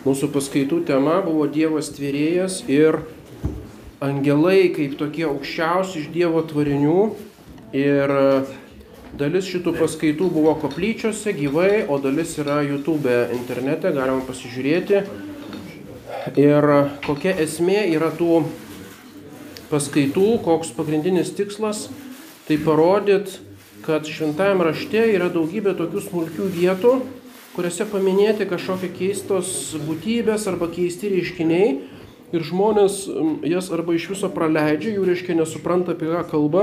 Mūsų paskaitų tema buvo Dievas tvėrėjas ir angelai kaip tokie aukščiausi iš Dievo tvarinių. Ir dalis šitų paskaitų buvo koplyčiose gyvai, o dalis yra YouTube internete, galima pasižiūrėti. Ir kokia esmė yra tų paskaitų, koks pagrindinis tikslas, tai parodyt, kad šventajame rašte yra daugybė tokių smulkių vietų, kuriuose paminėti kažkokie keistos būtybės arba keisti reiškiniai ir žmonės jas arba iš viso praleidžia, jų reiškia nesupranta apie ką kalba,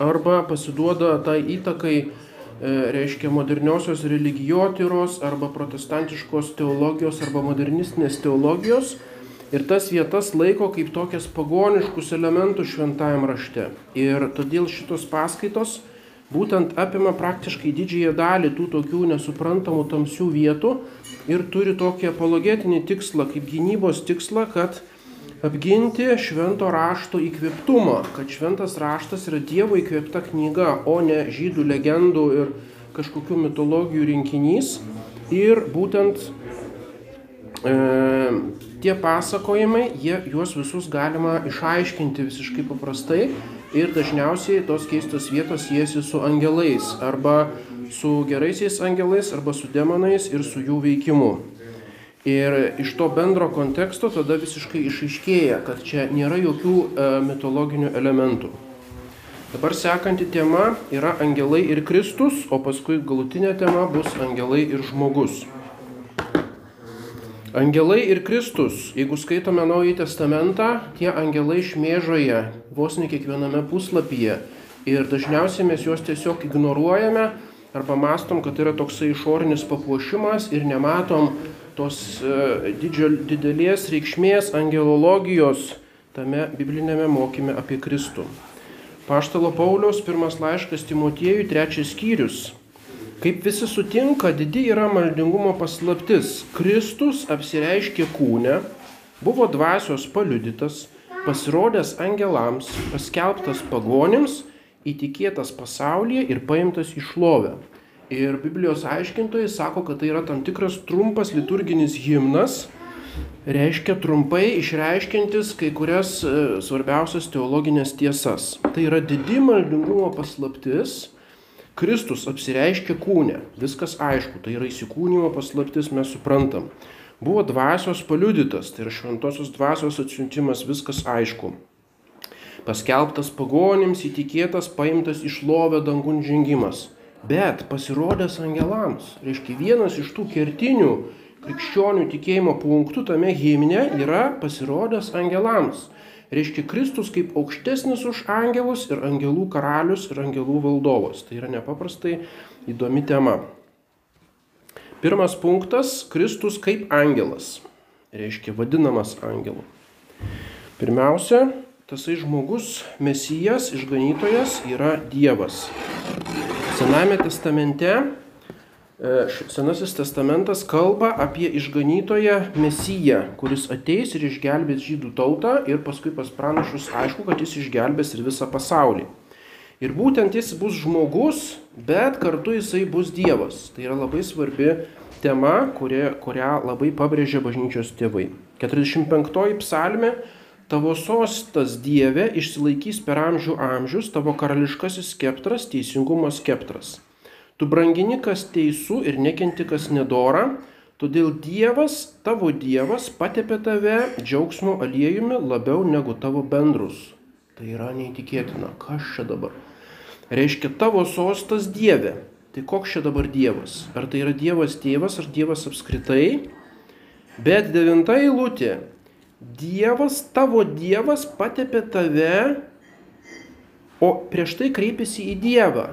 arba pasiduoda tai įtakai, e, reiškia moderniosios religijotyros arba protestantiškos teologijos arba modernistinės teologijos ir tas vietas laiko kaip tokias pagoniškus elementus šventajame rašte. Ir todėl šitos paskaitos būtent apima praktiškai didžiąją dalį tų tokių nesuprantamų tamsių vietų ir turi tokį apologetinį tikslą, kaip gynybos tikslą, kad apginti švento rašto įkvėptumą, kad šventas raštas yra Dievo įkvėpta knyga, o ne žydų legendų ir kažkokių mitologijų rinkinys. Ir būtent e, tie pasakojimai, jie, juos visus galima išaiškinti visiškai paprastai ir dažniausiai tos keistos vietos jėsi su angelais arba su geraisiais angelais arba su demonais ir su jų veikimu. Ir iš to bendro konteksto tada visiškai išaiškėja, kad čia nėra jokių e, mitologinių elementų. Dabar sekanti tema yra angelai ir Kristus, o paskui galutinė tema bus angelai ir žmogus. Angelai ir Kristus, jeigu skaitome Naująjį Testamentą, tie angelai šmėžoje vos ne kiekviename puslapyje ir dažniausiai mes juos tiesiog ignoruojame arba mastom, kad tai yra toksai išorinis papuošimas ir nematom tos e, didžio, didelės reikšmės angelologijos tame biblinėme mokyme apie Kristų. Paštalo Pauliaus pirmas laiškas Timotiejui, trečias skyrius. Kaip visi sutinka, didi yra maldingumo paslaptis. Kristus apsireiškė kūne, buvo dvasios paliudytas, pasirodęs angelams, paskelbtas pagonims, įtikėtas pasaulyje ir paimtas į šlovę. Ir Biblijos aiškintojai sako, kad tai yra tam tikras trumpas liturginis himnas, reiškia trumpai išreiškintis kai kurias e, svarbiausias teologinės tiesas. Tai yra didi maldingumo paslaptis Kristus apsireiškia kūne, viskas aišku, tai yra įsikūnymo paslaptis, mes suprantam. Buvo dvasios paliudytas, tai yra šventosios dvasios atsiuntimas, viskas aišku. Paskelbtas pagonims, įtikėtas, paimtas iš lovę dangun žengimas. Bet pasirodęs angelams, reiškia vienas iš tų kertinių krikščionių tikėjimo punktų tame himne yra pasirodęs angelams. Reiškia Kristus kaip aukštesnis už angelus ir angelų karalius ir angelų valdovas. Tai yra nepaprastai įdomi tema. Pirmas punktas - Kristus kaip angelas. Reiškia vadinamas angelu. Pirmiausia, tasai žmogus, mesijas, išganytojas yra Dievas. Sename testamente Senasis testamentas kalba apie išganytoją Mesiją, kuris ateis ir išgelbės žydų tautą ir paskui pas pranašus aišku, kad jis išgelbės ir visą pasaulį. Ir būtent jis bus žmogus, bet kartu jisai bus Dievas. Tai yra labai svarbi tema, kurią, kurią labai pabrėžia bažnyčios tėvai. 45 psalmė Tavo sostas Dieve išsilaikys per amžių amžius, tavo karališkasis skeptras, teisingumo skeptras. Tu brangini, kas teisų ir nekenti, kas nedora, todėl Dievas, tavo Dievas, patepė tave džiaugsmo aliejumi labiau negu tavo bendrus. Tai yra neįtikėtina. Kas čia dabar? Reiškia tavo sostas Dieve. Tai koks čia dabar Dievas? Ar tai yra Dievas tėvas, ar Dievas apskritai? Bet devinta eilutė. Dievas, tavo Dievas patepė tave, o prieš tai kreipėsi į Dievą.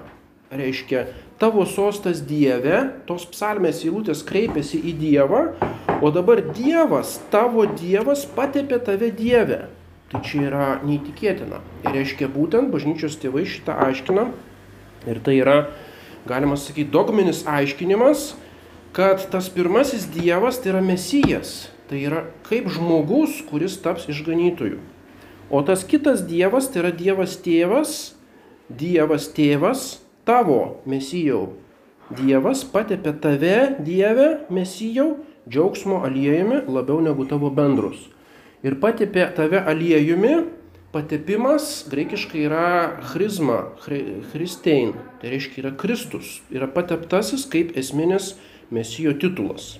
Reiškia, tavo sostas Dieve, tos psalmės eilutės kreipiasi į Dievą, o dabar Dievas, tavo Dievas patepė tave Dieve. Tai čia yra neįtikėtina. Ir reiškia būtent bažnyčios tėvai šitą aiškina. Ir tai yra, galima sakyti, dogminis aiškinimas, kad tas pirmasis Dievas tai yra Mesijas. Tai yra kaip žmogus, kuris taps išganytoju. O tas kitas Dievas tai yra Dievas tėvas, Dievas tėvas, tavo mesijau, Dievas patepė tave, Dieve, mesijau, džiaugsmo aliejumi labiau negu tavo bendrus. Ir patepė tave aliejumi, patepimas greikiškai yra chrizma, christein, tai reiškia yra Kristus, yra pateptasis kaip esminis mesijo titulas.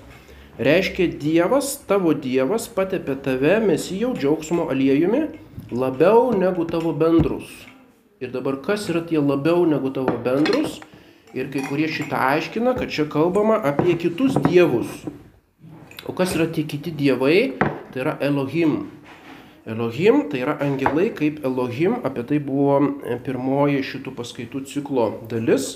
Reiškia Dievas, tavo Dievas patepė tave mesijau džiaugsmo aliejumi labiau negu tavo bendrus. Ir dabar kas yra tie labiau negu tavo bendrus? Ir kai kurie šitą aiškina, kad čia kalbama apie kitus dievus. O kas yra tie kiti dievai? Tai yra Elohim. Elohim tai yra angelai kaip Elohim, apie tai buvo pirmoji šitų paskaitų ciklo dalis,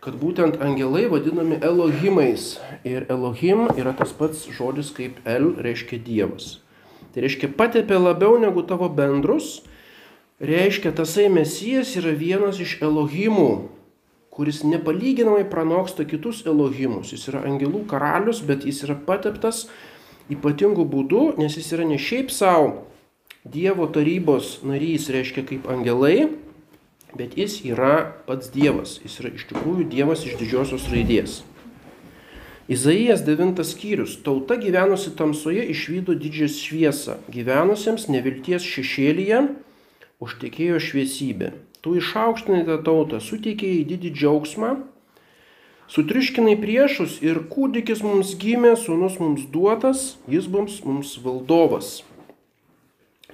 kad būtent angelai vadinami Elohimais. Ir Elohim yra tas pats žodis kaip El reiškia Dievas. Tai reiškia patepė labiau negu tavo bendrus, reiškia tasai mesijas yra vienas iš Elohimų, kuris nepalyginamai pranoksta kitus Elohimus. Jis yra angelų karalius, bet jis yra pateptas ypatingu būdu, nes jis yra ne šiaip savo Dievo tarybos narys, reiškia kaip angelai, bet jis yra pats Dievas. Jis yra iš tikrųjų Dievas iš didžiosios raidės. Izaijas 9 skyrius. Tauta gyvenusi tamsoje išvydo didžią šviesą. Gyvenusiems nevilties šešėlyje užtekėjo šviesybė. Tu išaukštinai tą tautą, suteikėjai didį džiaugsmą, sutriškinai priešus ir kūdikis mums gimė, sunus mums duotas, jis bus mums valdovas.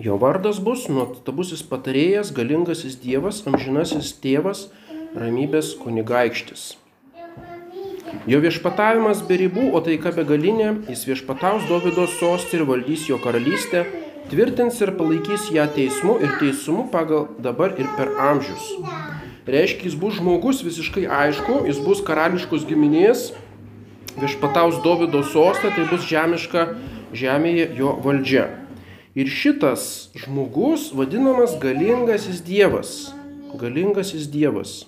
Jo vardas bus nuostabusis patarėjas, galingasis Dievas, amžinasis tėvas, ramybės kunigaikštis. Jo viešpatavimas be ribų, o taika begalinė, jis viešpataus Davido sostį ir valdys jo karalystę, tvirtins ir palaikys ją teismu ir teisumu pagal dabar ir per amžius. Reiškia, jis bus žmogus visiškai aišku, jis bus karališkos giminės, viešpataus Davido sostą, tai bus žemiška žemėje jo valdžia. Ir šitas žmogus vadinamas galingasis Dievas. Galingasis Dievas.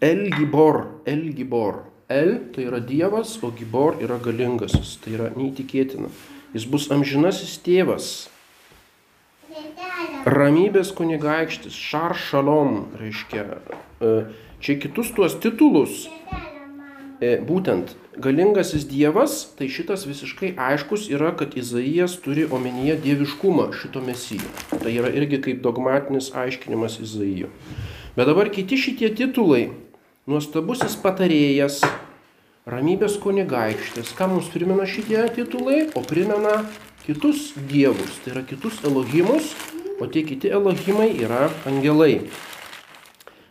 El Gibor, El Gibor. El tai yra Dievas, o Gibor yra galingasis. Tai yra neįtikėtina. Jis bus amžinasis tėvas. Ramybės kunigaikštis, šar šalom, reiškia, e, čia kitus tuos titulus, e, būtent galingasis dievas, tai šitas visiškai aiškus yra, kad Izaijas turi omenyje dieviškumą šito mesijo. Tai yra irgi kaip dogmatinis aiškinimas Izaijo. Bet dabar kiti šitie titulai, nuostabusis patarėjas, ramybės kunigaikštis. Ką mums primena šitie titulai? O primena kitus dievus, tai yra kitus elohimus, o tie kiti elohimai yra angelai.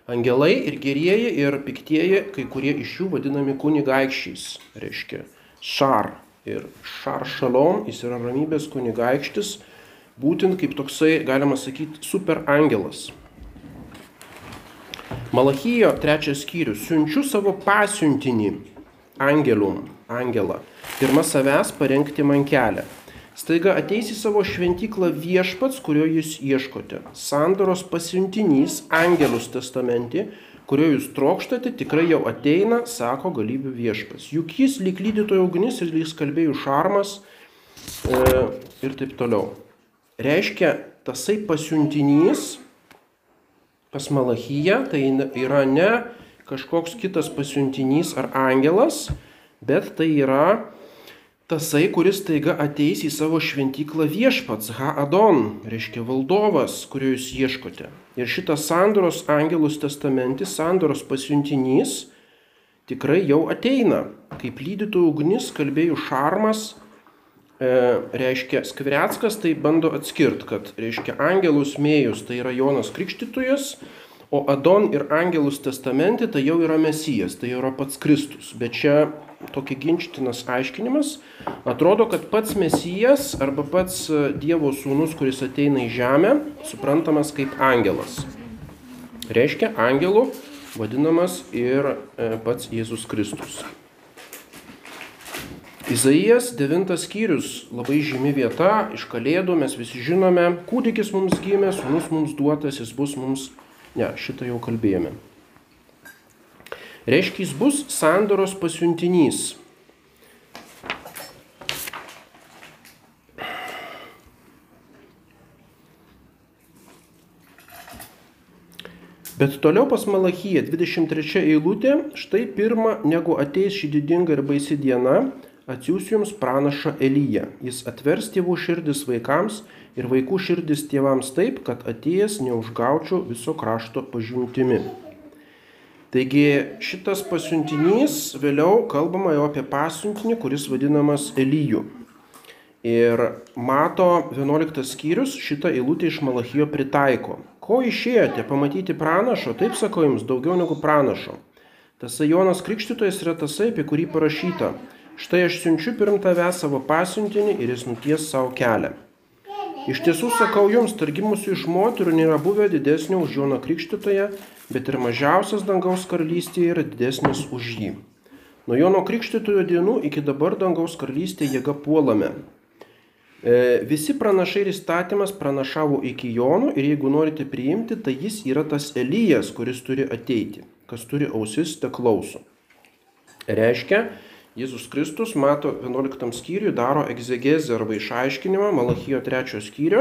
Angelai ir gerieji ir piktieji, kai kurie iš jų vadinami kunigaikščiais, reiškia šar. Ir šar šalom, jis yra ramybės kunigaikštis, būtent kaip toksai, galima sakyti, super angelas. Malachijo trečias skyrius. Siunčiu savo pasiuntinį angelum, angelą. Pirma savęs parengti man kelią. Staiga ateis į savo šventyklą viešpats, kurio jūs ieškote. Sandoros pasiuntinys, angelus testamentį, kurio jūs trokštate, tikrai jau ateina, sako galybių viešpats. Juk jis lyg lydytojo ugnis ir lyg kalbėjų šarmas e, ir taip toliau. Reiškia, tasai pasiuntinys pas Malachyje tai yra ne kažkoks kitas pasiuntinys ar angelas, bet tai yra tasai, kuris taiga ateis į savo šventyklą viešpats, Ha-Adon, reiškia valdovas, kurio jūs ieškote. Ir šitas sandoros angelus testamentis, sandoros pasiuntinys tikrai jau ateina, kaip lydytų ugnis, kalbėjų šarmas, e, reiškia Skvireckas tai bando atskirti, kad reiškia angelus mėjus tai yra Jonas Krikštytojas, O Adon ir Angelus testamente tai jau yra Mesijas, tai jau yra pats Kristus. Bet čia tokia ginčtinas aiškinimas. Atrodo, kad pats Mesijas arba pats e, Dievo sūnus, kuris ateina į žemę, suprantamas kaip angelas. Reiškia, angelu vadinamas ir e, pats Jėzus Kristus. Izaijas 9 skyrius, labai žymi vieta, iš kalėdų mes visi žinome, kūdikis mums gimė, sūnus mums duotas, jis bus mums Ne, šitą jau kalbėjome. Reiškia, jis bus sandoros pasiuntinys. Bet toliau pas Malachyje 23 eilutė, štai pirma, negu ateis ši didinga ir baisi diena, atsiūs jums pranašą Elyją. Jis atvers tėvų širdis vaikams ir vaikų širdis tėvams taip, kad atėjęs neužgaučiau viso krašto pažintimi. Taigi šitas pasiuntinys vėliau kalbama jau apie pasiuntinį, kuris vadinamas Elyjų. Ir mato 11 skyrius šitą eilutę iš Malachijo pritaiko. Ko išėjote pamatyti pranašo, taip sako jums, daugiau negu pranašo. Tasai Jonas Krikštytojas yra tasai, apie kurį parašyta. Štai aš siunčiu pirm tave savo pasiuntinį ir jis nuties savo kelią. Iš tiesų sakau jums, targimusių iš moterų nėra buvę didesnio už Joną Krikštytoją, bet ir mažiausias dangaus karalystėje yra didesnis už jį. Nuo Jono Krikštytojo dienų iki dabar dangaus karalystėje jėga puolame. E, visi pranašai ir įstatymas pranašavo iki Jonų ir jeigu norite priimti, tai jis yra tas Elijas, kuris turi ateiti. Kas turi ausis, te klauso. Reiškia, Jėzus Kristus mato 11 skyriui, daro egzegezę arba išaiškinimą Malachijo 3 skyrių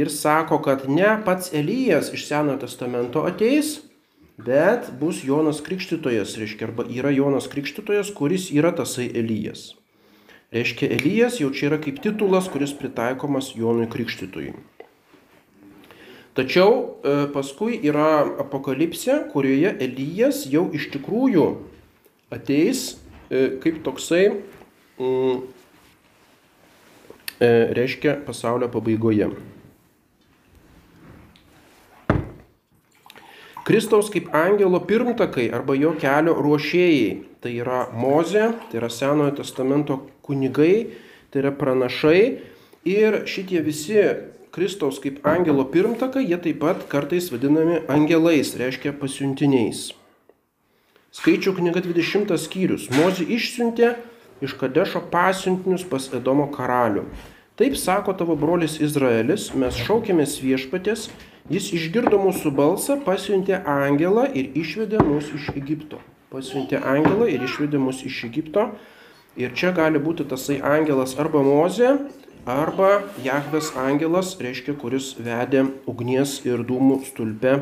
ir sako, kad ne pats Elijas iš Senojo testamento ateis, bet bus Jonas Krikštytojas, reiškia, arba yra Jonas Krikštytojas, kuris yra tasai Elijas. Reiškia, Elijas jau čia yra kaip titulas, kuris pritaikomas Jonui Krikštytui. Tačiau e, paskui yra apokalipsė, kurioje Elijas jau iš tikrųjų ateis kaip toksai, mm, e, reiškia, pasaulio pabaigoje. Kristaus kaip angelo pirmtakai arba jo kelio ruošėjai. Tai yra Mozė, tai yra Senojo testamento kunigai, tai yra pranašai. Ir šitie visi Kristaus kaip angelo pirmtakai, jie taip pat kartais vadinami angelais, reiškia pasiuntiniais. Skaičių knyga 20 skyrius. Mozė išsiuntė iš Kadešo pasiuntinius pas Edomo karalių. Taip sako tavo brolis Izraelis, mes šaukėmės viešpatės Jis išgirdo mūsų balsą, pasiuntė angelą ir išvedė mus iš Egipto. Pasiuntė angelą ir išvedė mus iš Egipto. Ir čia gali būti tasai angelas arba Mozė, arba Jahves angelas, reiškia, kuris vedė ugnies ir dūmų stulpe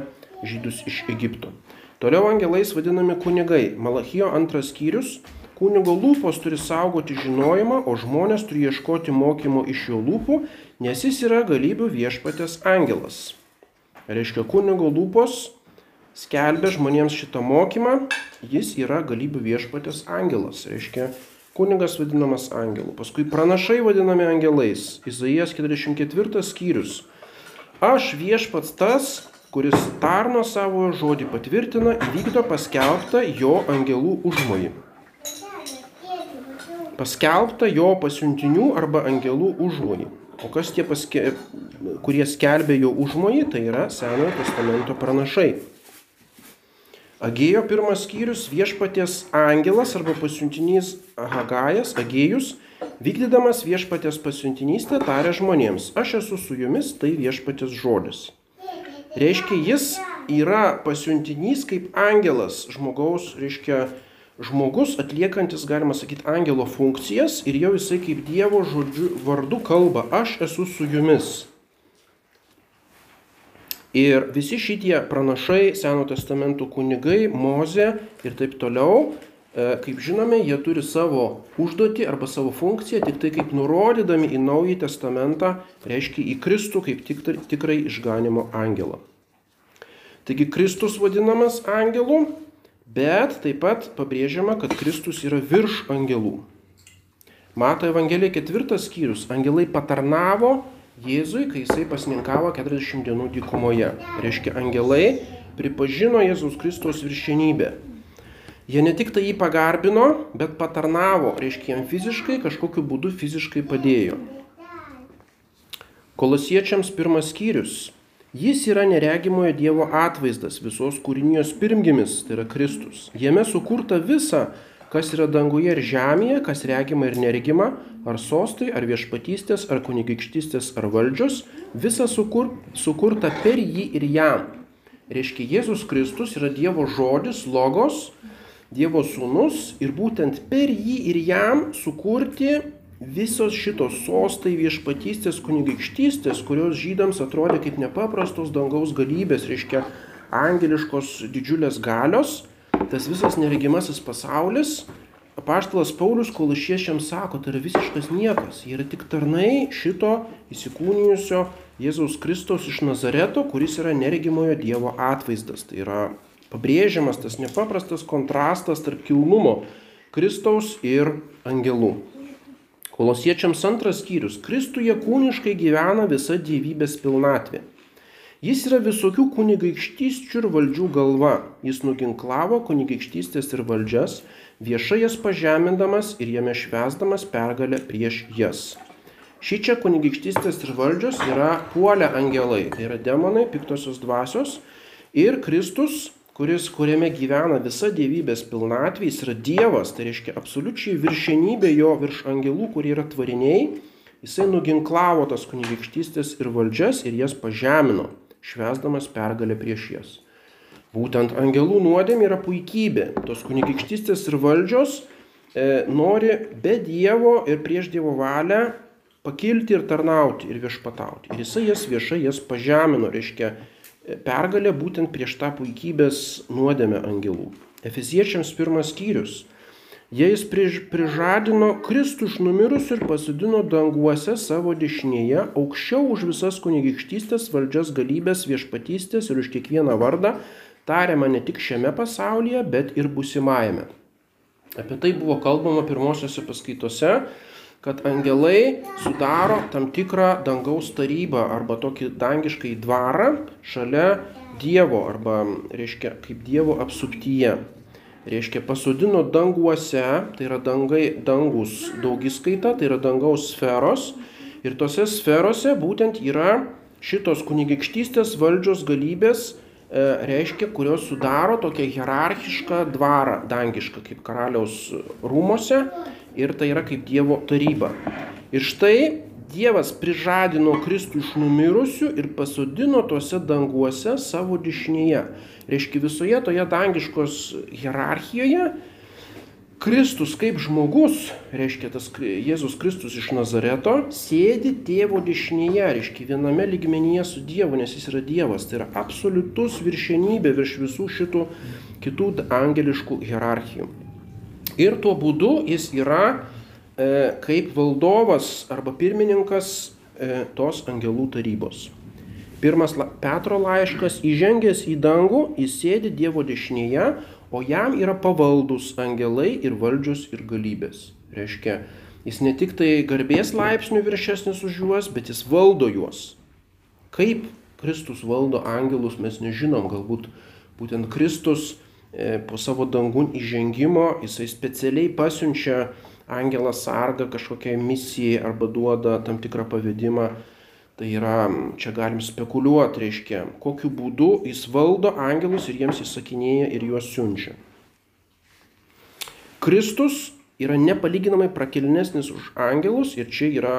žydus iš Egipto. Toliau angelais vadinami kunigai. Malachijo antras skyrius. Kunigo lūpos turi saugoti žinojimą, o žmonės turi ieškoti mokymo iš jo lūpų, nes jis yra galybių viešpatės angelas. Reiškia, kunigo lūpos skelbia žmonėms šitą mokymą, jis yra galybių viešpatės angelas. Reiškia, kunigas vadinamas angelu. Paskui pranašai vadinami angelais. Izaijas 44 skyrius. Aš viešpats tas, kuris tarno savo žodį patvirtina, įvykdo paskelbtą jo angelų užmojį. Paskelbtą jo pasiuntinių arba angelų užmojį. O kas tie, paske, kurie skelbė jo užmojį, tai yra Senojo testamento pranašai. Agėjo pirmas skyrius viešpaties angelas arba pasiuntinys Hagajas, Agėjus, vykdydamas viešpaties pasiuntinystę, tarė žmonėms, aš esu su jumis, tai viešpaties žodis. Reiškia, jis yra pasiuntinys kaip angelas žmogaus, reiškia, žmogus atliekantis, galima sakyti, angelo funkcijas ir jau jisai kaip Dievo žodžiu vardu kalba, aš esu su jumis. Ir visi šitie pranašai, Seno testamento kunigai, Moze ir taip toliau, kaip žinome, jie turi savo užduotį arba savo funkciją, tik tai kaip nurodydami į Naująjį testamentą, reiškia į Kristų kaip tik, tikrai išganimo angelą. Taigi Kristus vadinamas angelu, Bet taip pat pabrėžiama, kad Kristus yra virš angelų. Mato Evangelija ketvirtas skyrius. Angelai patarnavo Jėzui, kai jisai pasninkavo 40 dienų dykumoje. Reiškia, angelai pripažino Jėzaus Kristaus viršenybę. Jie ne tik tai jį pagarbino, bet patarnavo, reiškia, jam fiziškai, kažkokiu būdu fiziškai padėjo. Kolosiečiams pirmas skyrius. Jis yra neregimojo Dievo atvaizdas, visos kūrinijos pirmgimis, tai yra Kristus. Jame sukurta visa, kas yra danguje ir žemėje, kas regima ir neregima, ar sostai, ar viešpatystės, ar kunigaikštystės, ar valdžios, visa sukur, sukurta per jį ir jam. Reiškia, Jėzus Kristus yra Dievo žodis, logos, Dievo sūnus ir būtent per jį ir jam sukurti visos šitos sostai viešpatystės kunigaikštystės, kurios žydams atrodė kaip nepaprastos dangaus galybės, reiškia angeliškos didžiulės galios, tas visas neregimasis pasaulis, apaštalas Paulius kolašiečiams sako, tai yra visiškas niekas. Jie yra tik tarnai šito įsikūnijusio Jėzaus Kristaus iš Nazareto, kuris yra neregimojo Dievo atvaizdas. Tai yra pabrėžiamas tas nepaprastas kontrastas tarp kilnumo Kristaus ir angelų. Kolosiečiams antras skyrius. Kristuje kūniškai gyvena visa gyvybės pilnatvė. Jis yra visokių kunigaikštysčių ir valdžių galva. Jis nuginklavo kunigaikštystės ir valdžias, viešai jas pažemindamas ir jame švesdamas pergalę prieš jas. Šį čia kunigaikštystės ir valdžios yra puolę angelai, tai yra demonai, piktosios dvasios ir Kristus kuris, kuriame gyvena visa dievybės pilnatvė, jis yra Dievas, tai reiškia absoliučiai viršenybė jo virš angelų, kurie yra tvariniai, jisai nuginklavo tas kunigaikštystės ir valdžias ir jas pažemino, švesdamas pergalę prieš jas. Būtent angelų nuodėmė yra puikybė. Tos kunigaikštystės ir valdžios e, nori be Dievo ir prieš Dievo valią pakilti ir tarnauti ir viešpatauti. Ir jisai jas viešai jas pažemino, reiškia pergalė būtent prieš tą puikybės nuodėmę angelų. Efeziečiams pirmas skyrius. Jais prižadino Kristų iš numirusių ir pasidino danguose savo dešinėje, aukščiau už visas kunigikštystės, valdžias galybės, viešpatystės ir už kiekvieną vardą, tariama ne tik šiame pasaulyje, bet ir busimajame. Apie tai buvo kalbama pirmosiose paskaitose kad angelai sudaro tam tikrą dangaus tarybą arba tokį dangiškai dvarą šalia Dievo arba, reiškia, kaip Dievo apsuptyje. Reiškia, pasodino danguose, tai yra dangai, dangus daugiskaita, tai yra dangaus sferos. Ir tose sferose būtent yra šitos kunigaikštystės valdžios galybės, e, reiškia, kurios sudaro tokią hierarchišką dvarą dangišką, kaip karaliaus rūmose ir tai yra kaip Dievo taryba. Ir štai Dievas prižadino Kristų iš numirusių ir pasodino tuose danguose savo dešinėje. Reiškia visoje toje dangiškos hierarchijoje Kristus kaip žmogus, reiškia tas Jėzus Kristus iš Nazareto, sėdi tėvo dešinėje, reiškia viename lygmenyje su Dievu, nes jis yra Dievas. Tai yra absoliutus viršenybė virš visų šitų kitų angeliškų hierarchijų. Ir tuo būdu jis yra e, kaip valdovas arba pirmininkas e, tos angelų tarybos. Pirmas Petro laiškas įžengęs į dangų, jis sėdi Dievo dešinėje, o jam yra pavaldus angelai ir valdžios ir galybės. Reiškia, jis ne tik tai garbės laipsnių viršesnis už juos, bet jis valdo juos. Kaip Kristus valdo angelus mes nežinom, galbūt būtent Kristus po savo dangun įžengimo jisai specialiai pasiunčia angelą sargą kažkokiai misijai arba duoda tam tikrą pavedimą. Tai yra, čia galim spekuliuoti, reiškia, kokiu būdu jis valdo angelus ir jiems įsakinėja ir juos siunčia. Kristus yra nepalyginamai prakilnesnis už angelus ir čia yra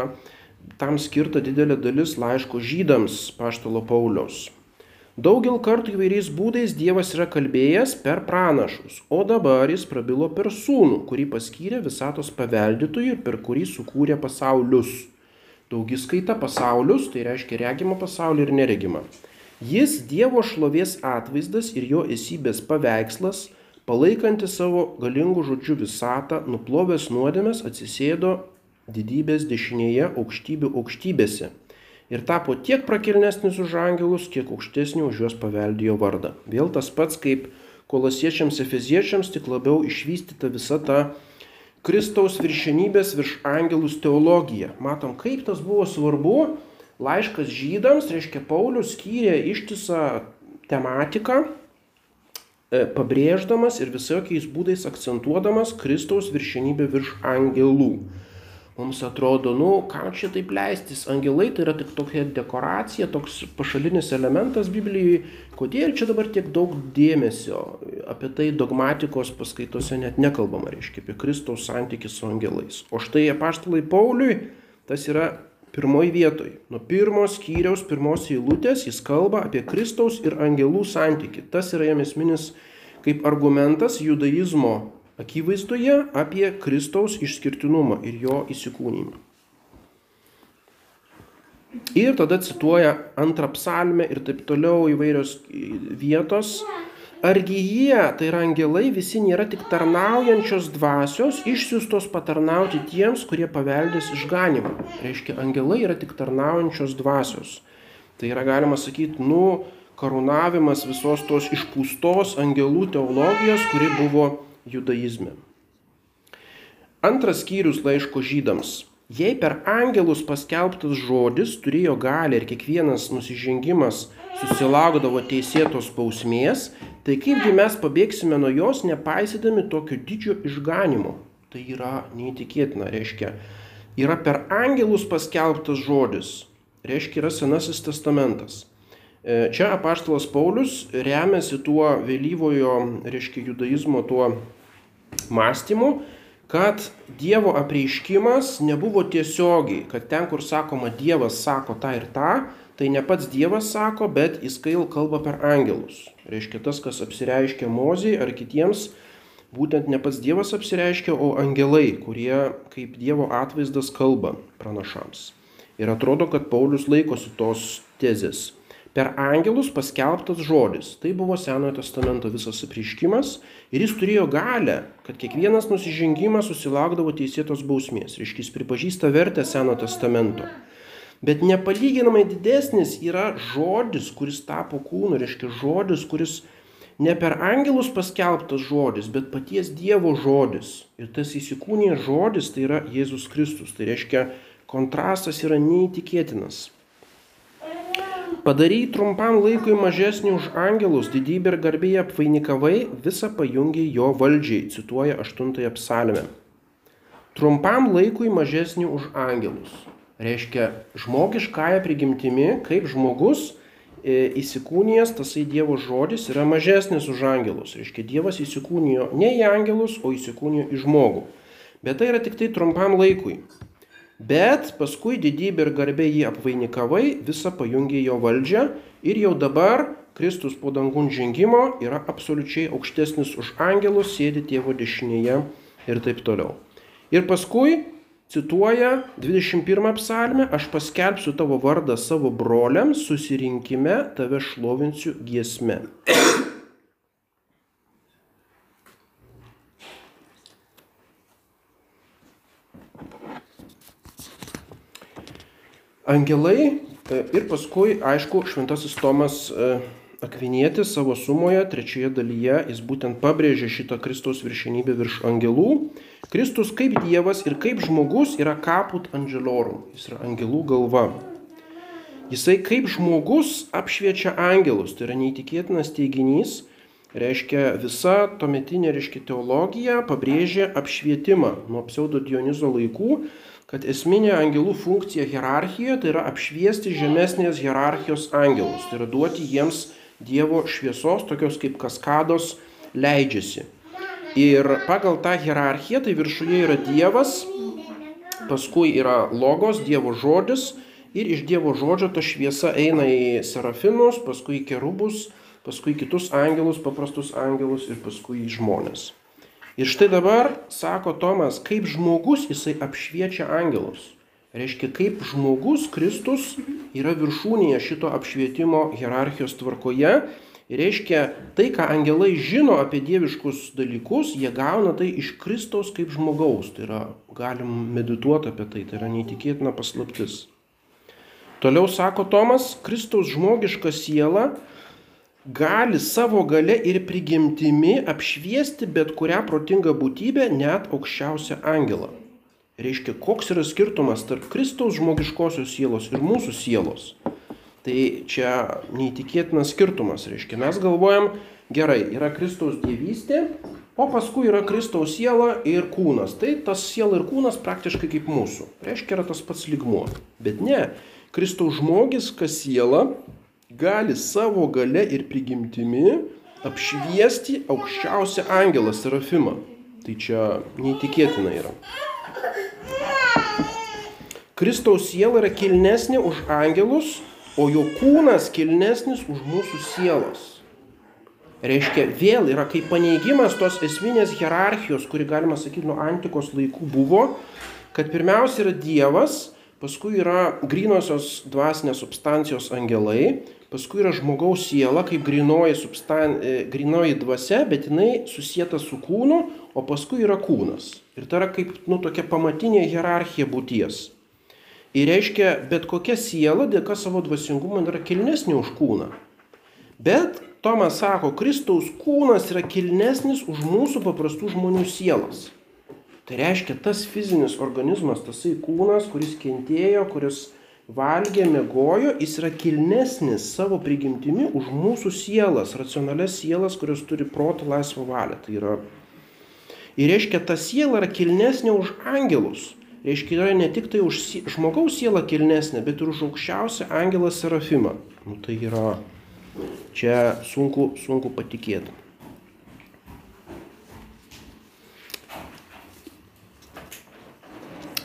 tam skirta didelė dalis laiško žydams paštalo Pauliaus. Daugel kartų įvairiais būdais Dievas yra kalbėjęs per pranašus, o dabar jis prabilo per sūnų, kurį paskyrė visatos paveldytojų ir per kurį sukūrė pasaulius. Daugiskaita pasaulius, tai reiškia regimą pasaulį ir neregimą. Jis Dievo šlovės atvaizdas ir jo esybės paveikslas, palaikantis savo galingų žodžių visatą, nuplovęs nuodėmės, atsisėdo didybės dešinėje aukštybių aukštybėse ir tapo tiek prakilnesnis už angelus, kiek aukštesnį už juos paveldėjo vardą. Vėl tas pats kaip kolosiečiams, efeziečiams, tik labiau išvystyta visa ta Kristaus viršenybės virš angelus teologija. Matom, kaip tas buvo svarbu. Laiškas žydams, reiškia, Paulius skyrė ištisą tematiką, e, pabrėždamas ir visokiais būdais akcentuodamas Kristaus viršenybę virš angelų. Mums atrodo, nu, kam čia taip leistis, angelai tai yra tik tokia dekoracija, toks pašalinis elementas Biblijai, kodėl čia dabar tiek daug dėmesio, apie tai dogmatikos paskaitose net nekalbama, reiškia, apie Kristaus santykių su angelais. O štai apaštalai Pauliui tas yra pirmoji vietoj. Nuo pirmos skyriaus, pirmos eilutės jis kalba apie Kristaus ir angelų santykių. Tas yra jam esminis kaip argumentas judaizmo akivaizdoje apie Kristaus išskirtinumą ir jo įsikūnymą. Ir tada cituoja antrą psalmę ir taip toliau įvairios vietos. Argi jie, tai yra angelai, visi nėra tik tarnaujančios dvasios, išsiųstos patarnauti tiems, kurie paveldės išganimą. Reiškia, angelai yra tik tarnaujančios dvasios. Tai yra galima sakyti, nu, karūnavimas visos tos išpūstos angelų teologijos, kuri buvo judaizme. Antras skyrius laiško žydams. Jei per angelus paskelbtas žodis turėjo galę ir kiekvienas nusižengimas susilaukdavo teisėtos bausmės, tai kaipgi mes pabėgsime nuo jos, nepaisydami tokio didžio išganimo. Tai yra neįtikėtina, reiškia, yra per angelus paskelbtas žodis, reiškia, yra Senasis testamentas. E, čia apaštalas Paulius remiasi tuo vėlyvojo, reiškia, judaizmo tuo mąstymu, kad Dievo apreiškimas nebuvo tiesiogiai, kad ten, kur sakoma Dievas sako tą ir tą, tai ne pats Dievas sako, bet jis kalba per angelus. Reiškia tas, kas apsireiškia Mozijai ar kitiems, būtent ne pats Dievas apsireiškia, o angelai, kurie kaip Dievo atvaizdas kalba pranašams. Ir atrodo, kad Paulius laikosi tos tezės per angelus paskelbtas žodis. Tai buvo Senojo testamento visas apriškimas ir jis turėjo galę, kad kiekvienas nusižengimas susilaukdavo teisėtos bausmės. Reiškia, jis pripažįsta vertę Senojo testamento. Bet nepalyginamai didesnis yra žodis, kuris tapo kūnu, reiškia žodis, kuris ne per angelus paskelbtas žodis, bet paties Dievo žodis. Ir tas įsikūnijęs žodis tai yra Jėzus Kristus. Tai reiškia, kontrastas yra neįtikėtinas. Padarai trumpam laikui mažesnį už angelus, didybę ir garbėje apvainikavai, visą pajungiai jo valdžiai, cituoja 8 psalmę. Trumpam laikui mažesnį už angelus. Reiškia, žmogiškąją prigimtimi, kaip žmogus e, įsikūnijęs, tasai Dievo žodis yra mažesnis už angelus. Reiškia, Dievas įsikūnijo ne į angelus, o įsikūnijo į žmogų. Bet tai yra tik tai trumpam laikui. Bet paskui didybė ir garbė jį apvainikavai, visą pajungė jo valdžią ir jau dabar Kristus po dangun žengimo yra absoliučiai aukštesnis už angelus, sėdi tėvo dešinėje ir taip toliau. Ir paskui cituoja 21 psalmę, aš paskelbsiu tavo vardą savo broliams, susirinkime tave šlovinsiu giesme. Angelai e, ir paskui, aišku, šventasis Tomas e, Akvinietis savo sumoje, trečioje dalyje, jis būtent pabrėžia šitą Kristaus viršenybę virš angelų. Kristus kaip Dievas ir kaip žmogus yra kaput angelorum, jis yra angelų galva. Jisai kaip žmogus apšviečia angelus, tai yra neįtikėtinas teiginys, reiškia visa tuometinė, reiškia teologija pabrėžia apšvietimą nuo pseudo Dionizo laikų kad esminė angelų funkcija hierarchijoje tai yra apšviesti žemesnės hierarchijos angelus, tai yra duoti jiems Dievo šviesos, tokios kaip kaskados leidžiasi. Ir pagal tą hierarchiją tai viršuje yra Dievas, paskui yra logos, Dievo žodis ir iš Dievo žodžio ta šviesa eina į serafinus, paskui į kerubus, paskui kitus angelus, paprastus angelus ir paskui į žmonės. Ir štai dabar, sako Tomas, kaip žmogus jisai apšviečia angelus. Reiškia, kaip žmogus Kristus yra viršūnėje šito apšvietimo hierarchijos tvarkoje. Ir reiškia, tai, ką angelai žino apie dieviškus dalykus, jie gauna tai iš Kristaus kaip žmogaus. Tai yra, galim medituoti apie tai, tai yra neįtikėtina paslaptis. Toliau sako Tomas, Kristaus žmogiška siela gali savo gale ir prigimtimi apšviesti bet kurią protingą būtybę, net aukščiausią angelą. Reiškia, koks yra skirtumas tarp Kristaus žmogiškosios sielos ir mūsų sielos. Tai čia neįtikėtinas skirtumas. Reiškia, mes galvojam, gerai, yra Kristaus dievystė, o paskui yra Kristaus siela ir kūnas. Tai tas siela ir kūnas praktiškai kaip mūsų. Reiškia, yra tas pats ligmuo. Bet ne, Kristaus žmogiška siela gali savo gale ir prigimtimi apšviesti aukščiausią angelą Serafimą. Tai čia neįtikėtina yra. Kristaus siela yra kilnesnė už angelus, o jo kūnas kilnesnis už mūsų sielos. Reiškia, vėl yra kaip paneigimas tos esminės hierarchijos, kuri galima sakyti nuo antikos laikų buvo, kad pirmiausia yra Dievas, paskui yra grinosios dvasinės substancijos angelai, paskui yra žmogaus siela kaip grinoji, substan... E, grinoji dvasia, bet jinai susijęta su kūnu, o paskui yra kūnas. Ir tai yra kaip, nu, tokia pamatinė hierarchija būties. Ir reiškia, bet kokia siela dėka savo dvasingumo yra kilnesnė už kūną. Bet Tomas sako, Kristaus kūnas yra kilnesnis už mūsų paprastų žmonių sielas. Tai reiškia, tas fizinis organizmas, tasai kūnas, kuris kentėjo, kuris valgė, mėgojo, jis yra kilnesnis savo prigimtimi už mūsų sielas, racionalias sielas, kurios turi protą laisvą valią. Tai yra... Ir reiškia, ta siela yra kilnesnė už angelus. Reiškia, yra ne tik tai už žmogaus sielą kilnesnė, bet ir už aukščiausią angelą Serafimą. Nu, tai yra, čia sunku, sunku patikėti.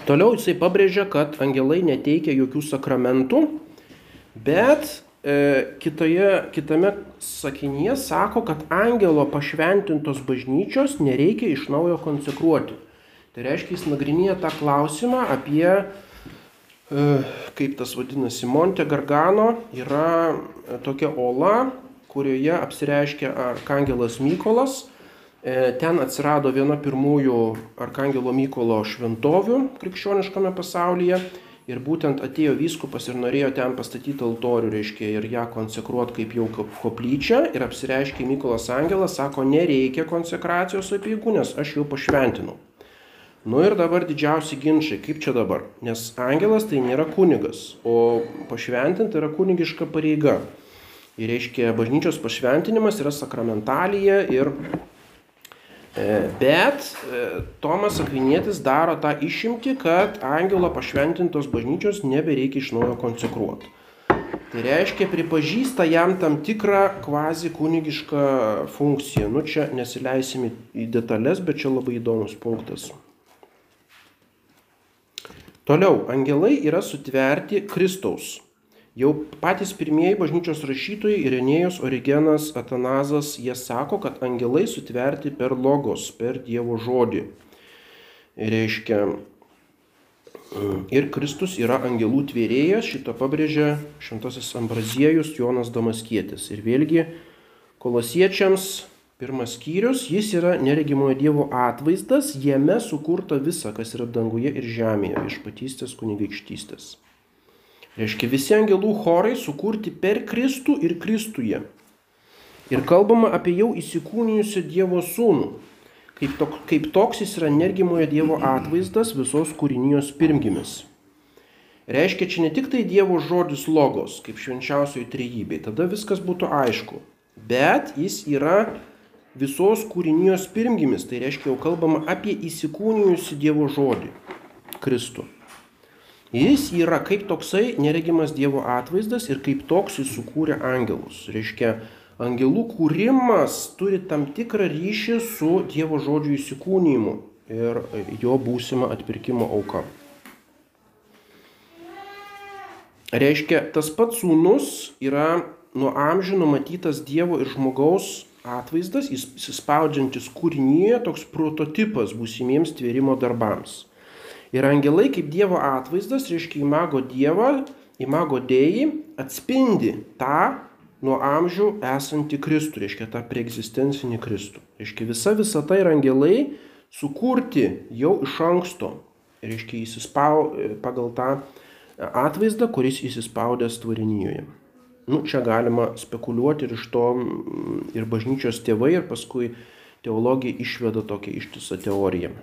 Toliau jisai pabrėžia, kad angelai neteikia jokių sakramentų, bet e, kitoje, kitame sakinyje sako, kad angelo pašventintos bažnyčios nereikia iš naujo konsekruoti. Tai reiškia, jis nagrinėja tą klausimą apie, e, kaip tas vadinasi, Monte Gargano, yra tokia ola, kurioje apsireiškia arkangelas Mykolas E, ten atsirado viena pirmųjų Arkangelo Mykolo šventovių krikščioniškame pasaulyje ir būtent atėjo vyskupas ir norėjo ten pastatyti altorių, reiškia, ir ją konsekruoti kaip jau koplyčią ir apsireiškė Mykolas Angelas, sako, nereikia konsekracijos apieigų, nes aš jau pašventinau. Nu ir dabar didžiausi ginčiai, kaip čia dabar, nes angelas tai nėra kunigas, o pašventinti yra kunigiška pareiga. Ir reiškia, bažnyčios pašventinimas yra sakramentalija ir E, bet e, Tomas Akvinėtis daro tą išimtį, kad angelo pašventintos bažnyčios nebereikia iš naujo konsekruoti. Tai reiškia, pripažįsta jam tam tikrą kvazi kunigišką funkciją. Nu čia nesileisim į detalės, bet čia labai įdomus punktas. Toliau, angelai yra sutverti Kristaus Jau patys pirmieji bažnyčios rašytojai Irenėjus, Origenas, Atanazas, jie sako, kad angelai sutverti per logos, per Dievo žodį. Reiškia, ir Kristus yra angelų tvėrėjas, šitą pabrėžia šventasis Ambraziejus Jonas Damaskietis. Ir vėlgi, kolosiečiams pirmas skyrius, jis yra neregimojo Dievo atvaizdas, jame sukurta visa, kas yra danguje ir žemėje, viešpatystės kunigaikštystės. Reiškia, visi angelų chorai sukurti per Kristų ir Kristuje. Ir kalbama apie jau įsikūnijusią Dievo sūnų. Kaip, tok, kaip toks jis yra energimojo Dievo atvaizdas visos kūrinijos pirmgimis. Reiškia, čia ne tik tai Dievo žodis logos, kaip švenčiausioji trejybė, tada viskas būtų aišku. Bet jis yra visos kūrinijos pirmgimis, tai reiškia, jau kalbama apie įsikūnijusią Dievo žodį - Kristų. Jis yra kaip toksai neregimas Dievo atvaizdas ir kaip toks jis sukūrė angelus. Reiškia, angelų kūrimas turi tam tikrą ryšį su Dievo žodžių įsikūnymu ir jo būsima atpirkimo auka. Reiškia, tas pats sūnus yra nuo amžių numatytas Dievo ir žmogaus atvaizdas, jis įsispaudžiantis kūrinyje, toks prototipas būsimiems tvėrimo darbams. Ir angelai kaip Dievo atvaizdas, reiškia įmago Dievą, įmago dėjį, atspindi tą nuo amžių esantį Kristų, reiškia tą preegzistencinį Kristų. Reiškia visa visata ir angelai sukurti jau iš anksto, reiškia įsispau pagal tą atvaizdą, kuris įsispaudęs tvarinijoje. Nu, čia galima spekuliuoti ir iš to ir bažnyčios tėvai, ir paskui teologija išveda tokią ištisą teoriją.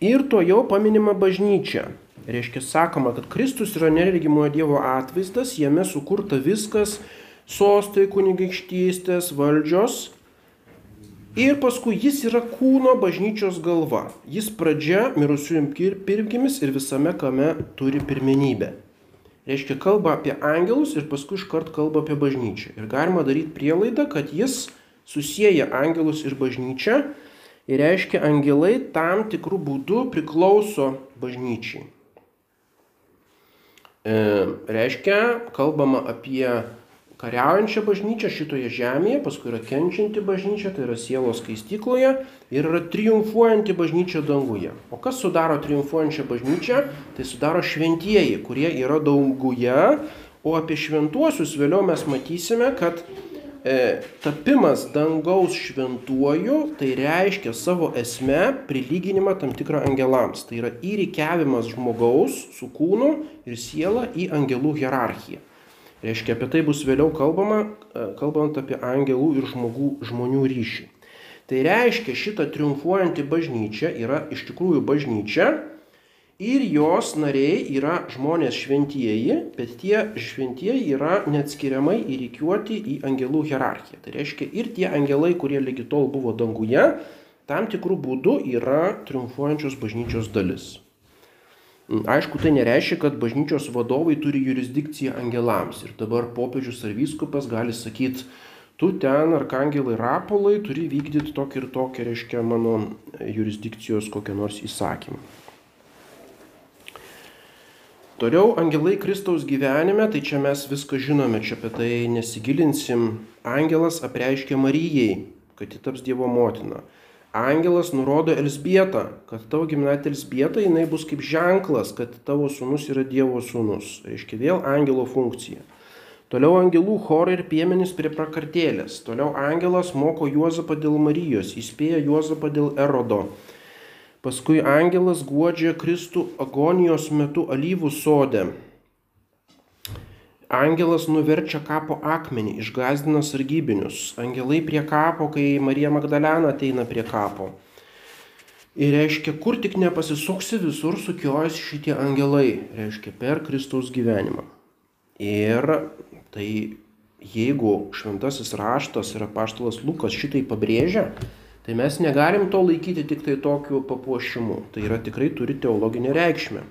Ir to jau paminima bažnyčia. Reiškia, sakoma, kad Kristus yra neregimojo Dievo atvaizdas, jame sukurta viskas - sostai, kunigaikštystės, valdžios. Ir paskui jis yra kūno bažnyčios galva. Jis pradžia mirusiųjų pirmgimis ir visame kame turi pirmenybę. Reiškia, kalba apie angelus ir paskui iškart kalba apie bažnyčią. Ir galima daryti prielaidą, kad jis susiję angelus ir bažnyčią Ir reiškia, angelai tam tikrų būdų priklauso bažnyčiai. E, reiškia, kalbama apie kariaujančią bažnyčią šitoje žemėje, paskui yra kenčianti bažnyčia, tai yra sielos skaistykloje ir yra triumfuojanti bažnyčia danguje. O kas sudaro triumfuojančią bažnyčią? Tai sudaro šventieji, kurie yra danguje, o apie šventuosius vėliau mes matysime, kad e, tapimas dangaus šventuoju, tai reiškia savo esme prilyginimą tam tikrą angelams. Tai yra įrikiavimas žmogaus su kūnu ir siela į angelų hierarchiją. Reiškia, apie tai bus vėliau kalbama, e, kalbant apie angelų ir žmogų, žmonių ryšį. Tai reiškia, šita triumfuojanti bažnyčia yra iš tikrųjų bažnyčia ir jos nariai yra žmonės šventieji, bet tie šventieji yra neatskiriamai įrikiuoti į angelų hierarchiją. Tai reiškia, ir tie angelai, kurie lygi tol buvo danguje, tam tikrų būdų yra triumfuojančios bažnyčios dalis. Aišku, tai nereiškia, kad bažnyčios vadovai turi jurisdikciją angelams. Ir dabar popiežius ar vyskupas gali sakyti, tu ten, arkangelai rapolai, turi vykdyti tokį ir tokį, reiškia, mano jurisdikcijos kokią nors įsakymą. Toliau angelai Kristaus gyvenime, tai čia mes viską žinome, čia apie tai nesigilinsim. Angelas apreiškia Marijai, kad ji taps Dievo motina angelas nurodo Elsbietą, kad tavo giminaitė Elsbieta jinai bus kaip ženklas, kad tavo sūnus yra Dievo sūnus. Reiškia vėl angelo funkcija. Toliau angelų chorai ir piemenys prie prakartėlės. Toliau angelas moko Juozapą dėl Marijos, įspėja Juozapą dėl Erodo. Paskui angelas guodžia Kristų agonijos metu alyvų sode. Angelas nuverčia kapo akmenį, išgazdina sargybinius. Angelai prie kapo, kai Marija Magdalena ateina prie kapo. Ir reiškia, kur tik nepasisuksi, visur sukiojasi šitie angelai, reiškia, per Kristaus gyvenimą. Ir tai jeigu šventasis raštas ir apaštalas Lukas šitai pabrėžia, tai mes negalim to laikyti tik tai tokiu papuošimu. Tai yra tikrai turi teologinę reikšmę.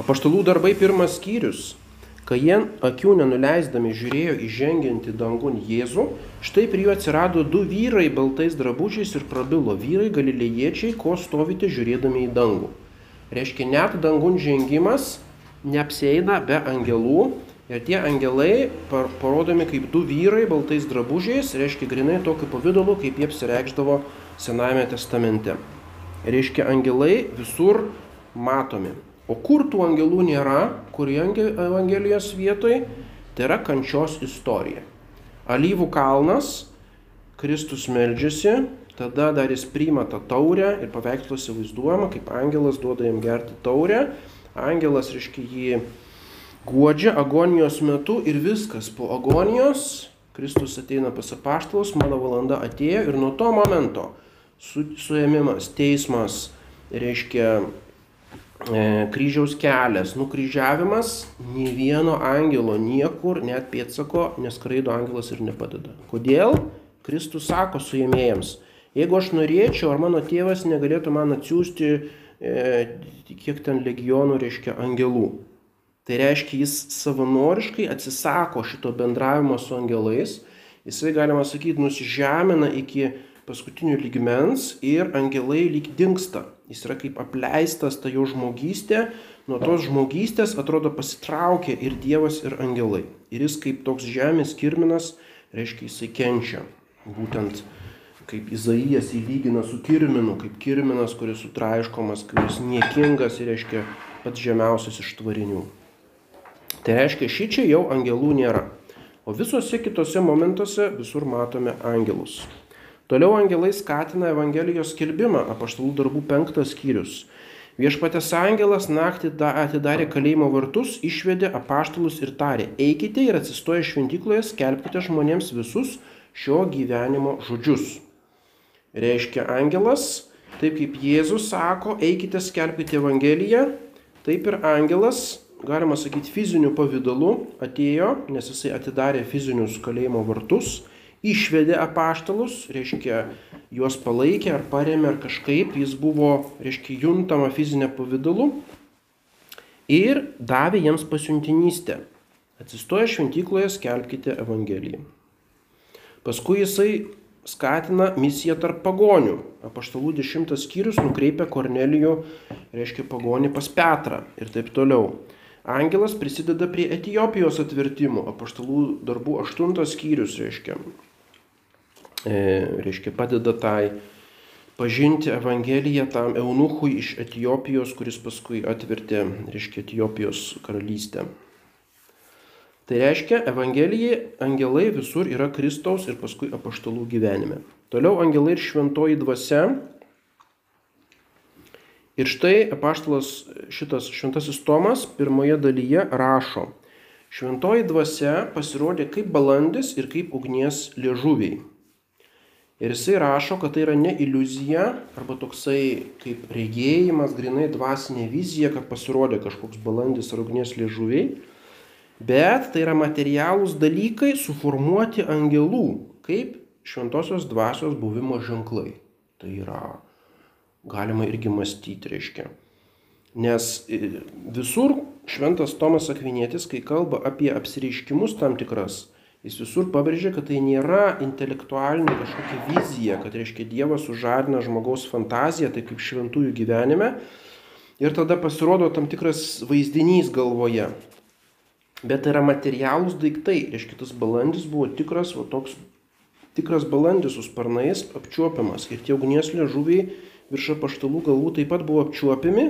Apaštalų darbai pirmas skyrius. Kai jie akių nenuleisdami žiūrėjo įžengiantį dangun Jėzų, štai prie jų atsirado du vyrai baltais drabužiais ir prabilo vyrai galilėjiečiai, ko stovite žiūrėdami į dangų. Reiškia, net dangun žengimas neapsėina be angelų ir tie angelai parodomi kaip du vyrai baltais drabužiais, reiškia grinai tokiu pavydalu, kaip jie apsireikždavo Senajame testamente. Reiškia, angelai visur matomi. O kur tų angelų nėra, kur Evangelijos vietoj, tai yra kančios istorija. Alyvų kalnas, Kristus meldžiasi, tada dar jis priima tą taurę ir paveiksluose vaizduojama, kaip angelas duoda jam gerti taurę. Angelas, reiškia, jį guodžia agonijos metu ir viskas. Po agonijos Kristus ateina pas apaštalus, mano valanda atėjo ir nuo to momento su, suėmimas, teismas, reiškia E, kryžiaus kelias, nukryžiavimas, nei vieno angelo niekur, net pėtsako, neskraido angelas ir nepadeda. Kodėl? Kristus sako suėmėjams, jeigu aš norėčiau, ar mano tėvas negalėtų man atsiųsti, e, kiek ten legionų reiškia angelų. Tai reiškia, jis savanoriškai atsisako šito bendravimo su angelais, jisai, galima sakyti, nusižemina iki paskutinių lygmens ir angelai lyg dinksta Jis yra kaip apleistas ta jo žmogystė, nuo tos žmogystės atrodo pasitraukia ir Dievas, ir angelai. Ir jis kaip toks žemės kirminas, reiškia, jisai kenčia. Būtent kaip Izaijas įlygina su kirminu, kaip kirminas, kuris sutraiškomas, kuris niekingas ir reiškia pats žemiausias iš tvarinių. Tai reiškia, ši čia jau angelų nėra. O visose kitose momentuose visur matome angelus. Toliau angelai skatina Evangelijos skelbimą, apaštalų darbų penktas skyrius. Viešpatės angelas naktį atidarė kalėjimo vartus, išvedė apaštalus ir tarė, eikite ir atsistoję šventykloje skelbkite žmonėms visus šio gyvenimo žodžius. Reiškia angelas, taip kaip Jėzus sako, eikite skelbkite Evangeliją, taip ir angelas, galima sakyti, fiziniu pavydalu atėjo, nes jisai atidarė fizinius kalėjimo vartus išvedė apaštalus, reiškia, juos palaikė ar paremė ar kažkaip, jis buvo, reiškia, juntama fizinė pavydalu ir davė jiems pasiuntinystę. Atsistoję šventykloje skelbkite Evangeliją. Paskui jisai skatina misiją tarp pagonių. Apaštalų dešimtas skyrius nukreipia Kornelijų, reiškia pagonį pas Petrą ir taip toliau. Angelas prisideda prie Etijopijos atvertimo. Apaštalų darbų aštuntas skyrius reiškia. E, reiškia padeda tai pažinti Evangeliją tam eunuchui iš Etijopijos, kuris paskui atvertė, reiškia, Etijopijos karalystę. Tai reiškia, Evangelijai angelai visur yra Kristaus ir paskui apaštalų gyvenime. Toliau angelai ir šventoji dvasia Ir štai apaštalas šitas šventasis Tomas pirmoje dalyje rašo, šventoji dvasia pasirodė kaip balandis ir kaip ugnies liežuviai. Ir jisai rašo, kad tai yra ne iliuzija arba toksai kaip regėjimas, grinai dvasinė vizija, kad pasirodė kažkoks balandis ar ugnies liežuviai, bet tai yra materialūs dalykai suformuoti angelų, kaip šventosios dvasios buvimo ženklai. Tai yra galima irgi mąstyti, reiškia. Nes e, visur šventas Tomas Akvinėtis, kai kalba apie apsireiškimus tam tikras, jis visur pabrėžia, kad tai nėra intelektualinė kažkokia vizija, kad reiškia Dievas sužadina žmogaus fantaziją, tai kaip šventųjų gyvenime, ir tada pasirodo tam tikras vaizdinys galvoje. Bet tai yra materialūs daiktai, reiškia tas balandis buvo tikras, va, toks tikras balandis su sparnais apčiuopiamas ir tie ugnies liežuviai virš apaštalų galvų taip pat buvo apčiuopiami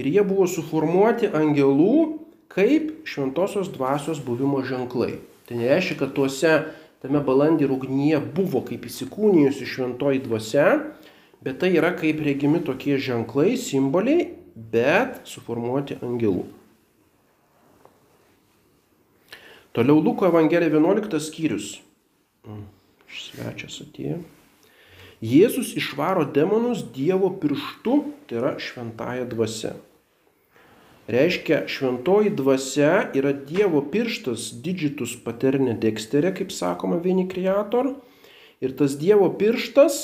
ir jie buvo suformuoti angelų kaip šventosios dvasios buvimo ženklai. Tai nereiškia, kad tuose tame balandį ir ugnyje buvo kaip įsikūnijusi šventoji dvasia, bet tai yra kaip regimi tokie ženklai, simboliai, bet suformuoti angelų. Toliau Luko Evangelija 11 skyrius. Mm, svečias atėjo. Jėzus išvaro demonus Dievo pirštu, tai yra šventąją dvasia. Reiškia, šventoji dvasia yra Dievo pirštas didžitus paternė deksterė, kaip sakoma, vieni kreator. Ir tas Dievo pirštas,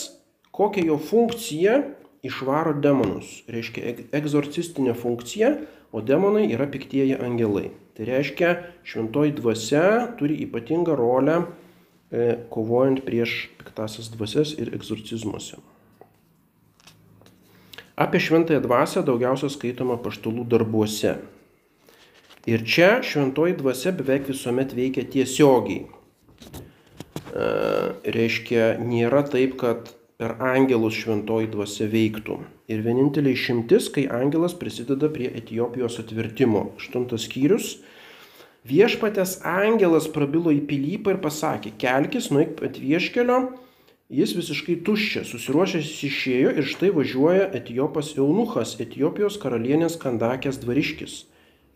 kokia jo funkcija, išvaro demonus. Reiškia, egzorcistinė funkcija, o demonai yra piktieji angelai. Tai reiškia, šventoji dvasia turi ypatingą rolę kovojant prieš piktasias dvasias ir egzorcizmuose. Apie šventąją dvasę daugiausia skaitoma paštulų darbuose. Ir čia šventoji dvasia beveik visuomet veikia tiesiogiai. E, reiškia, nėra taip, kad per angelus šventoji dvasia veiktų. Ir vienintelė išimtis, kai angelas prisideda prie Etijopijos atvertimo. Aštuntas skyrius Viešpatės angelas prabilo į pilypą ir pasakė, kelkis, nueik ant vieškelio, jis visiškai tuščias, susiruošęs išėjo ir štai važiuoja Etijopas Eunuchas, Etijopijos karalienės kandakės dvariškis.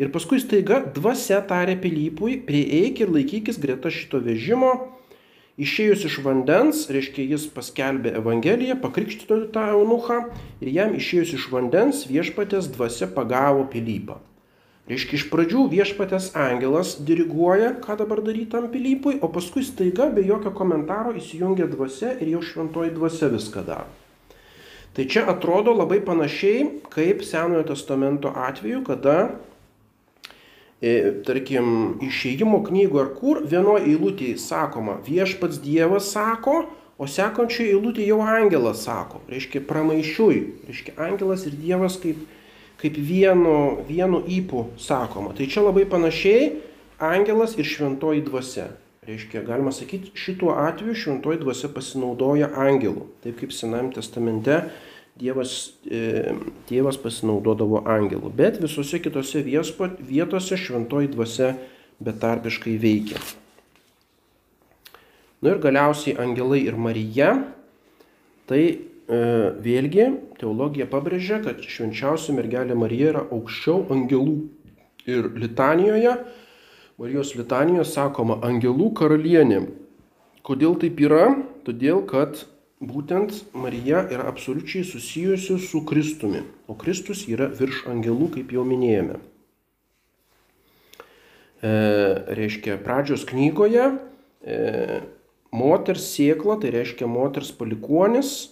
Ir paskui staiga dvasia tarė pilypui, prieik ir laikykis greta šito vežimo, Išėjus iš vandens, reiškia jis paskelbė Evangeliją, pakrikštito tą eunuchą ir jam išėjus iš vandens viešpatės dvasia pagavo pilypą. Reiškia, iš pradžių viešpatės angelas diriguoja, ką dabar daryti tam pilypui, o paskui staiga be jokio komentaro įsijungia dvasia ir jau šventoji dvasia viską daro. Tai čia atrodo labai panašiai kaip Senojo testamento atveju, kada, e, tarkim, išėjimo knygų ar kur vienoje eilutėje sakoma, viešpats Dievas sako, o sekančioje eilutėje jau angelas sako. Reiškia, pramaišiui. Reiškia, angelas ir Dievas kaip kaip vienu, vienu įpu sakoma. Tai čia labai panašiai angelas ir šventoji dvasia. Reiškia, galima sakyti, šituo atveju šventoji dvasia pasinaudoja angelų. Taip kaip Senajame testamente Dievas, e, Dievas pasinaudodavo angelų. Bet visose kitose viespot, vietose šventoji dvasia betarpiškai veikia. Na nu ir galiausiai angelai ir Marija. Tai vėlgi teologija pabrėžia, kad švenčiausia mergelė Marija yra aukščiau angelų. Ir litanijoje, Marijos litanijoje sakoma angelų karalienė. Kodėl taip yra? Todėl, kad būtent Marija yra absoliučiai susijusi su Kristumi, o Kristus yra virš angelų, kaip jau minėjome. E, reiškia, pradžios knygoje e, moters sėkla, tai reiškia moters palikuonis, E,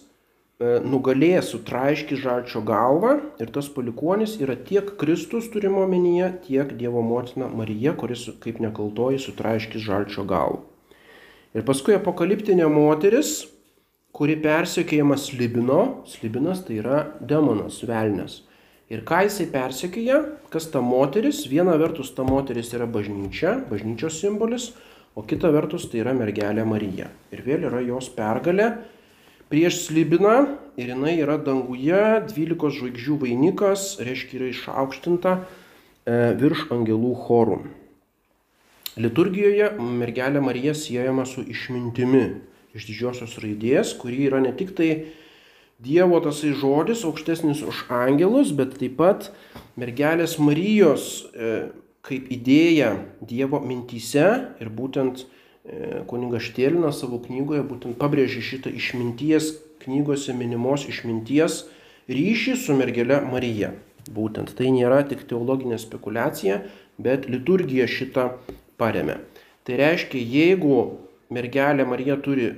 nugalėjęs sutraiški žalčio galvą ir tas palikonis yra tiek Kristus turimo omenyje, tiek Dievo motina Marija, kuris kaip nekaltoji sutraiški žalčio galvą. Ir paskui apokaliptinė moteris, kuri persekėjama slibino, slibinas tai yra demonas, velnės. Ir ką jisai persekioja, kas ta moteris, viena vertus ta moteris yra bažnyčia, bažnyčios simbolis, o kita vertus tai yra mergelė Marija. Ir vėl yra jos pergalė prieš slibiną ir jinai yra danguje, 12 žvaigždžių vainikas, reiškia yra išaukštinta e, virš angelų chorų. Liturgijoje mergelė Marija siejama su išmintimi iš didžiosios raidės, kuri yra ne tik tai Dievo tasai žodis aukštesnis už angelus, bet taip pat mergelės Marijos e, kaip idėja Dievo mintyse ir būtent e, kunigas Štėlinas savo knygoje būtent pabrėžė šitą išminties, knygose minimos išminties ryšį su mergelė Marija. Būtent tai nėra tik teologinė spekulacija, bet liturgija šitą paremė. Tai reiškia, jeigu mergelė Marija turi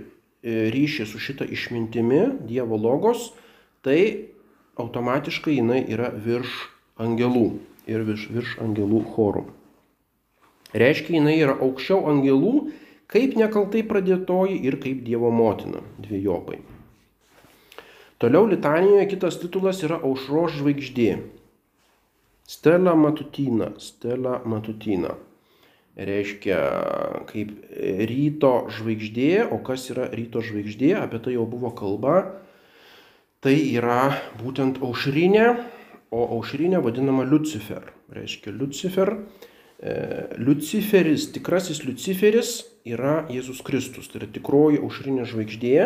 E, ryšį su šita išmintimi, Dievo logos, tai automatiškai jinai yra virš angelų ir virš, virš angelų chorų. Reiškia, jinai yra aukščiau angelų, kaip nekaltai pradėtoji ir kaip Dievo motina, dviejopai. Toliau litanijoje kitas titulas yra aušros žvaigždė. Stela matutina, stela matutina reiškia kaip ryto žvaigždė, o kas yra ryto žvaigždė, apie tai jau buvo kalba. Tai yra būtent aušrinė, o aušrinė vadinama Lucifer. Reiškia Lucifer. E, Luciferis, tikrasis Luciferis yra Jėzus Kristus, tai yra tikroji aušrinė žvaigždė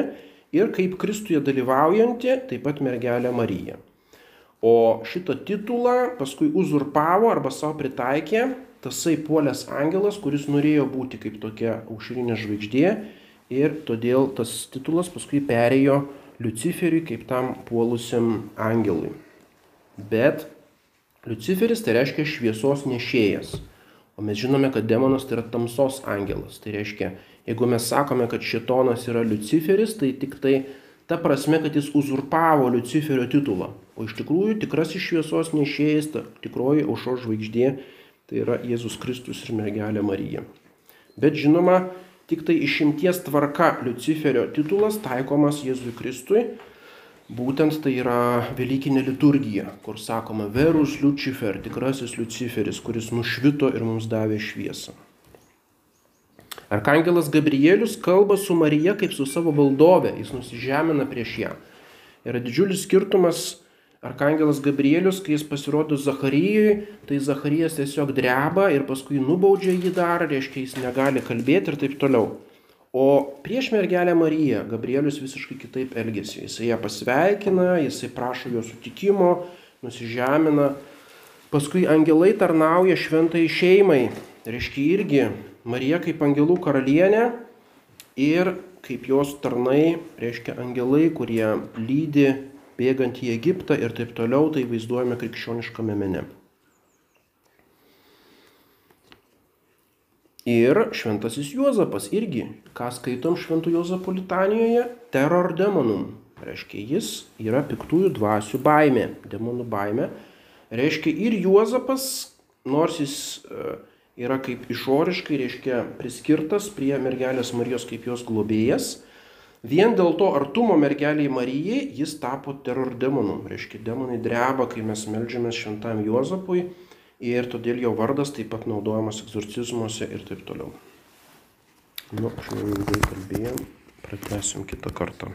ir kaip Kristuje dalyvaujanti taip pat mergelė Marija. O šitą titulą paskui uzurpavo arba savo pritaikė tasai puolęs angelas, kuris norėjo būti kaip tokia aušrinė žvaigždė ir todėl tas titulas paskui perėjo Luciferiui kaip tam puolusiam angelui. Bet Luciferis tai reiškia šviesos nešėjas. O mes žinome, kad demonas tai yra tamsos angelas. Tai reiškia, jeigu mes sakome, kad šitonas yra Luciferis, tai tik tai ta prasme, kad jis uzurpavo Luciferio titulą. O iš tikrųjų tikrasis šviesos nešėjas, ta tikroji aušos žvaigždė Tai yra Jėzus Kristus ir mergelė Marija. Bet žinoma, tik tai išimties tvarka Luciferio titulas taikomas Jėzui Kristui. Būtent tai yra Velykinė liturgija, kur sakoma Verus Lucifer, tikrasis Luciferis, kuris nušvito ir mums davė šviesą. Arkangelas Gabrielius kalba su Marija kaip su savo valdove, jis nusižemina prieš ją. Yra didžiulis skirtumas Arkangelas Gabrielius, kai jis pasirodo Zacharijui, tai Zacharijas tiesiog dreba ir paskui nubaudžia jį dar, reiškia, jis negali kalbėti ir taip toliau. O prieš mergelę Mariją Gabrielius visiškai kitaip elgesi. Jisai ją pasveikina, jisai prašo jo sutikimo, nusižemina. Paskui angelai tarnauja šventai šeimai. Reiškia irgi Marija kaip angelų karalienė ir kaip jos tarnai, reiškia angelai, kurie lydi bėgant į Egiptą ir taip toliau, tai vaizduojame krikščioniškame mene. Ir šventasis Juozapas irgi, ką skaitom šventų Juozapo litanijoje, terror demonum. Reiškia, jis yra piktųjų dvasių baimė, demonų baimė. Reiškia, ir Juozapas, nors jis e, yra kaip išoriškai, reiškia, priskirtas prie mergelės Marijos kaip jos globėjas, Vien dėl to artumo mergeliai Marijai jis tapo terror demonu. Reiškia, demonai dreba, kai mes melžiamės šventam Juozapui ir todėl jo vardas taip pat naudojamas egzorcizmuose ir taip toliau. Nu, aš neilgai kalbėjom, pratęsim kitą kartą.